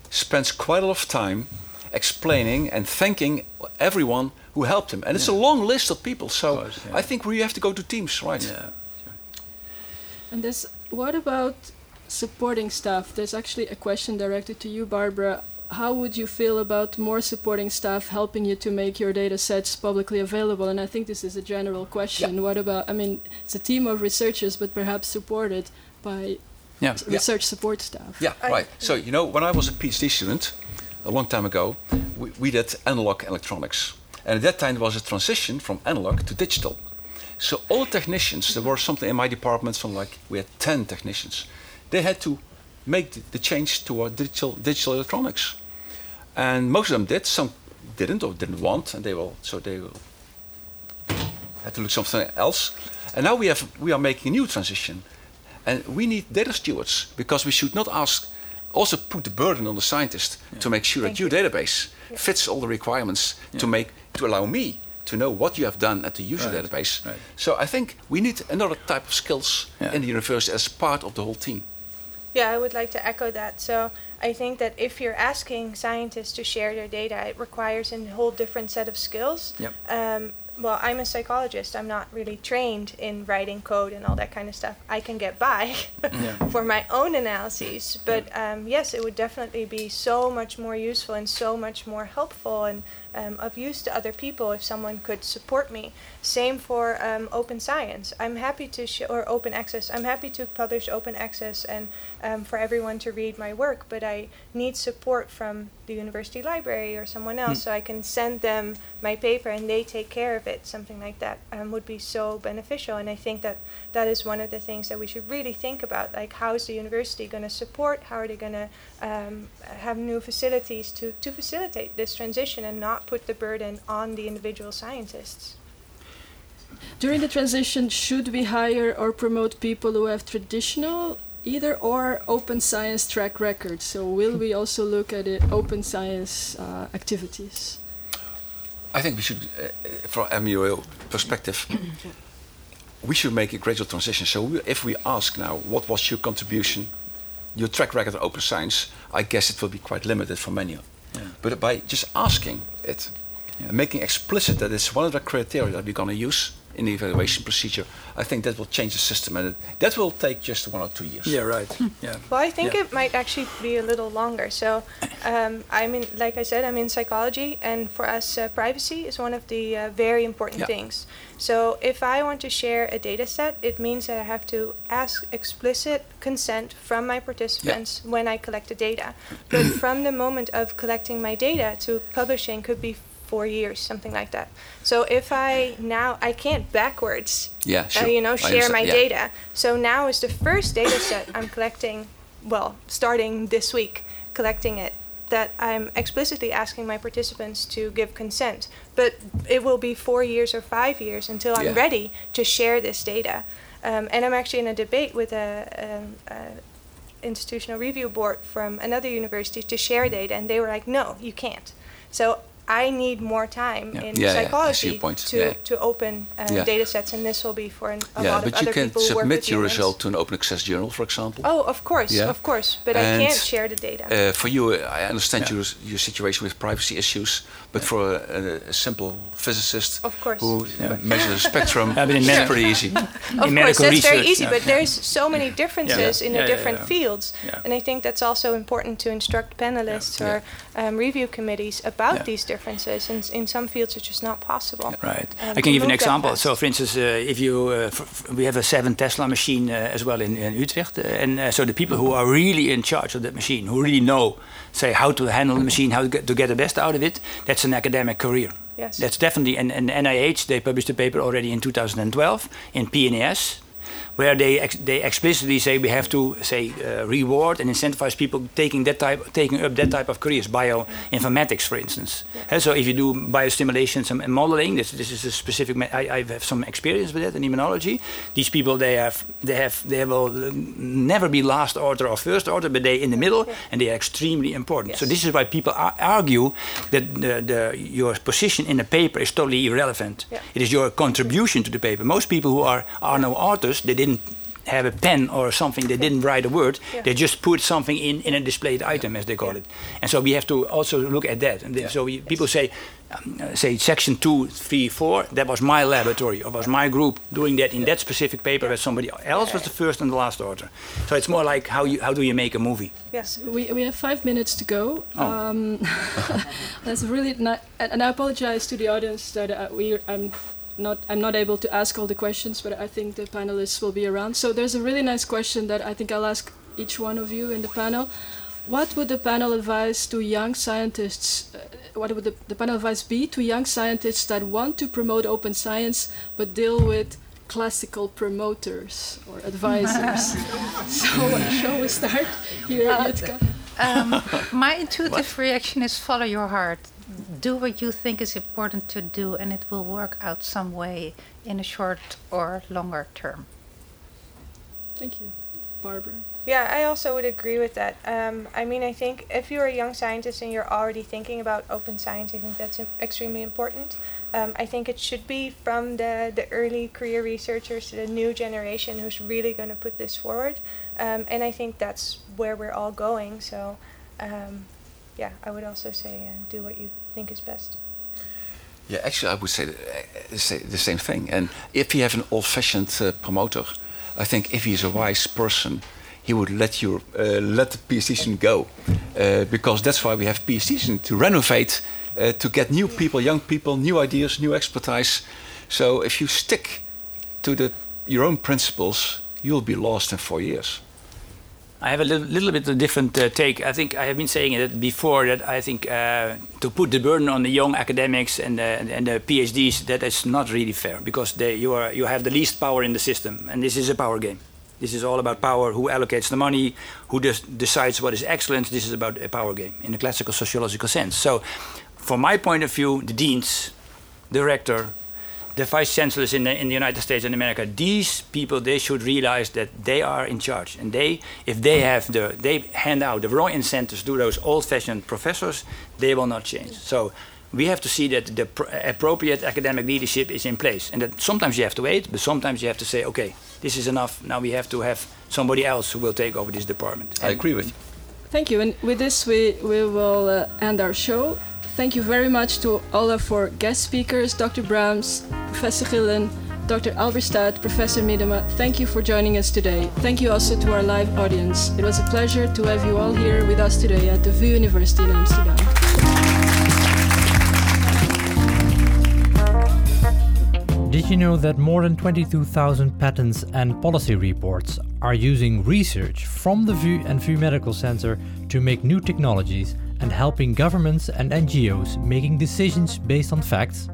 Speaker 4: spends quite a lot of time explaining and thanking everyone who helped him, and it's a long list of people. So
Speaker 1: course, yeah.
Speaker 4: I think we have to go to teams, right?
Speaker 1: Yeah.
Speaker 2: And this, what about supporting staff? There's actually a question directed to you, Barbara. How would you feel about more supporting staff helping you to make your data sets publicly available? And I think this is a general question. What about, I mean, it's a team of researchers, but perhaps supported by
Speaker 1: Yeah.
Speaker 2: s- research support staff.
Speaker 4: Yeah,
Speaker 3: I-
Speaker 4: right. So, you know, when I was a PhD student a long time ago, we, we did analog electronics. And at that time, there was a transition from analog to digital. So, all technicians, there were something in my department, from like, we had 10 technicians. They had to make the, the change to our digital, digital electronics. And most of them did, some didn't or didn't want, and they will, so they will had to look something else. And now we have we are making a new transition, and we need data stewards because we should not ask. Also, put the burden on the scientist to make sure
Speaker 3: Thank
Speaker 4: that your
Speaker 3: you.
Speaker 4: database fits all the requirements to make to allow me to know what you have done at the user
Speaker 1: Right,
Speaker 4: database.
Speaker 1: right.
Speaker 4: So I think we need another type of skills
Speaker 1: Yeah.
Speaker 4: in the university as part of the whole team.
Speaker 3: Yeah, I would like to echo that. So I think that if you're asking scientists to share their data, it requires a whole different set of skills.
Speaker 1: Yep.
Speaker 3: Um, well, I'm a psychologist. I'm not really trained in writing code and all that kind of stuff. I can get by
Speaker 1: Yeah.
Speaker 3: for my own analyses, but um, yes, it would definitely be so much more useful and so much more helpful and um, of use to other people if someone could support me. Same for um, open science. I'm happy to sh- or open access. I'm happy to publish open access and um, for everyone to read my work, but I need support from the university library or someone else so I can send them my paper and they take care of it. Something like that um, would be so beneficial, and I think that that is one of the things that we should really think about. Like, how is the university going to support? How are they going to um, have new facilities to, to facilitate this transition and not put the burden on the individual scientists?
Speaker 2: During the transition, should we hire or promote people who have traditional either or open science track records? So will we also look at it, open science uh, activities?
Speaker 4: I think we should, uh, from NWO perspective, we should make a gradual transition. So we, if we ask now, what was your contribution, your track record of open science, I guess it will be quite limited for many.
Speaker 1: Yeah.
Speaker 4: But by just asking it,
Speaker 1: Yeah.
Speaker 4: making explicit that it's one of the criteria that we're going to use in the evaluation procedure, I think that will change the system, and it, that will take just one or two years.
Speaker 1: Yeah, right. Yeah.
Speaker 3: Well, I think
Speaker 1: Yeah.
Speaker 3: it might actually be a little longer. So, um, I'm in, like I said, I'm in psychology, and for us, uh, privacy is one of the uh, very important
Speaker 4: Yeah.
Speaker 3: things. So, if I want to share a data set, it means that I have to ask explicit consent from my participants when I collect the data. But from the moment of collecting my data to publishing could be four years, something like that. So, if I now I can't backwards
Speaker 4: Yeah, sure.
Speaker 3: uh, you know, share my
Speaker 4: yeah.
Speaker 3: data. So now is the first data set I'm collecting, well, starting this week, collecting it, that I'm explicitly asking my participants to give consent. But it will be four years or five years until I'm
Speaker 4: Yeah.
Speaker 3: ready to share this data. Um, and I'm actually in a debate with a, um, a institutional review board from another university to share data, and they were like, no, you can't. So I need more time
Speaker 1: Yeah.
Speaker 3: in
Speaker 4: Yeah, yeah, I see
Speaker 3: psychology
Speaker 4: your point.
Speaker 3: to,
Speaker 4: Yeah.
Speaker 3: to open uh,
Speaker 4: Yeah.
Speaker 3: data sets, and this will be for an, a
Speaker 4: yeah,
Speaker 3: lot of
Speaker 4: you
Speaker 3: other
Speaker 4: can
Speaker 3: people who work
Speaker 4: submit your
Speaker 3: humans.
Speaker 4: result to an open access journal, for example.
Speaker 3: Oh, of course,
Speaker 4: Yeah.
Speaker 3: of course, but I can't share the data.
Speaker 4: Uh, for you, I understand
Speaker 1: Yeah.
Speaker 4: your, your situation with privacy issues, but for a, a, a simple physicist
Speaker 3: Of course.
Speaker 4: who measures the spectrum,
Speaker 1: Yeah, but in
Speaker 4: it's
Speaker 1: med-
Speaker 4: pretty easy.
Speaker 3: of
Speaker 1: in
Speaker 3: course,
Speaker 1: medical
Speaker 3: that's very easy,
Speaker 1: yeah.
Speaker 3: but there's so many differences in the
Speaker 1: Yeah, yeah,
Speaker 3: different
Speaker 1: yeah.
Speaker 3: fields,
Speaker 1: Yeah.
Speaker 3: and I think that's also important to instruct panelists
Speaker 4: Yeah.
Speaker 3: or um, review committees about
Speaker 1: Yeah.
Speaker 3: these differences. And in some fields, it's just not possible.
Speaker 1: Right.
Speaker 3: Um,
Speaker 1: I can give an example. So, for instance, uh, if you, uh, f- f- we have a seven Tesla machine uh, as well in, in Utrecht, uh, and uh, so the people who are really in charge of that machine, who really know, say how to handle the machine, how to get, to get the best out of it, that's an academic career.
Speaker 3: Yes.
Speaker 1: That's definitely, and, and NIH, they published a paper already in 2012 in PNAS, where they ex- they explicitly say we have to say uh, reward and incentivize people taking that type taking up that type of careers, bioinformatics, for instance. Uh, so if you do biostimulation some and modeling, this this is a specific. I, I have some experience with that in immunology. These people they have they have they will never be last order or first order, but they in the middle and they are extremely important. So this is why people ar- argue that the, the your position in a paper is totally irrelevant.
Speaker 3: Yeah.
Speaker 1: It is your contribution to the paper. Most people who are are no authors, they didn't have a pen or something, they didn't write a word,
Speaker 3: Yeah.
Speaker 1: they just put something in in a displayed item, as they call
Speaker 3: Yeah.
Speaker 1: it. And so we have to also look at that. And then- so we, people say, um, say section two, three, four, that was my laboratory or was my group doing that in that specific paper, where somebody else was the first and the last author. So it's more like how you how do you make a movie?
Speaker 3: Yes.
Speaker 2: We, we have five minutes to go.
Speaker 1: Oh.
Speaker 2: Um, that's really not, and, and I apologize to the audience that uh, we I'm not I'm not able to ask all the questions, but I think the panelists will be around. So there's a really nice question that I think I'll ask each one of you in the panel. What would the panel advise to young scientists? Uh, what would the, the panel advice be to young scientists that want to promote open science but deal with classical promoters or advisors? so shall we start here,
Speaker 5: Uh, Um, my intuitive reaction is follow your heart. Do what you think is important to do, and it will work out some way in a short or longer term.
Speaker 2: Thank you, Barbara.
Speaker 3: Yeah, I also would agree with that. Um, I mean, I think if you're a young scientist and you're already thinking about open science, I think that's im- extremely important. Um, I think it should be from the, the early career researchers to the new generation who's really going to put this forward. Um, and I think that's where we're all going. So, um, yeah, I would also say uh, do what you think is best.
Speaker 4: Yeah, actually, I would say the, uh, same thing. And if you have an old-fashioned uh, promoter, I think if he is a wise person, he would let you uh, let the student go, uh, because that's why we have students to renovate, uh, to get new people, young people, new ideas, new expertise. So if you stick to the your own principles, you'll be lost in four years.
Speaker 1: I have a little, little bit of different uh, take. I think I have been saying it before that I think uh, to put the burden on the young academics and uh, and the PhDs that is not really fair because they you are you have the least power in the system and this is a power game. This is all about power. Who allocates the money? Who des- decides what is excellence? This is about a power game in a classical sociological sense. So, from my point of view, the deans, the rector, the vice chancellors in the, in the United States and America, these people, they should realize that they are in charge. And they, if they have the, they hand out the wrong incentives to those old-fashioned professors, they will not change. So we have to see that the pr- appropriate academic leadership is in place. And that sometimes you have to wait, but sometimes you have to say, okay, this is enough. Now we have to have somebody else who will take over this department.
Speaker 4: I
Speaker 1: And-
Speaker 4: agree with you.
Speaker 2: Thank you. And with this, we, we will uh, end our show. Thank you very much to all of our guest speakers, Dr. Braams, Professor Gielen, Dr. Halberstadt, Professor Miedema. Thank you for joining us today. Thank you also to our live audience. It was a pleasure to have you all here with us today at the VU University in Amsterdam.
Speaker 6: Did you know that more than 22,000 patents and policy reports are using research from the VU and VU Medical Center to make new technologies and helping governments and NGOs making decisions based on facts?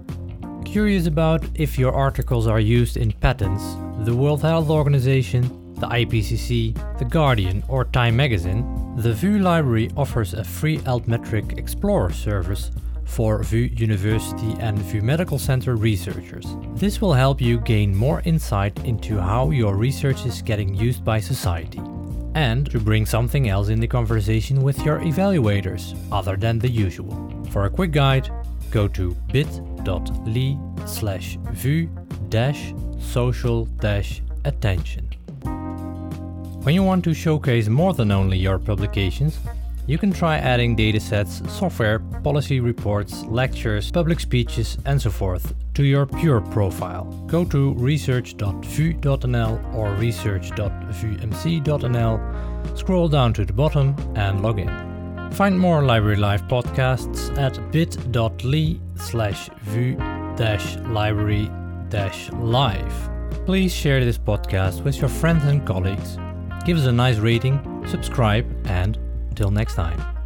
Speaker 6: Curious about if your articles are used in patents, the World Health Organization, the IPCC, The Guardian, or Time magazine? The VU Library offers a free Altmetric Explorer service for VU University and VU Medical Center researchers. This will help you gain more insight into how your research is getting used by society and to bring something else in the conversation with your evaluators other than the usual. For a quick guide, go to bit.ly slash vu dash social dash attention. When you want to showcase more than only your publications, you can try adding datasets, software, policy reports, lectures, public speeches, and so forth to your pure profile. Go to research.vu.nl or research.vumc.nl, scroll down to the bottom, and log in. Find more Library Live podcasts at bit.ly slash vu library live. Please share this podcast with your friends and colleagues. Give us a nice rating, subscribe, and until next time.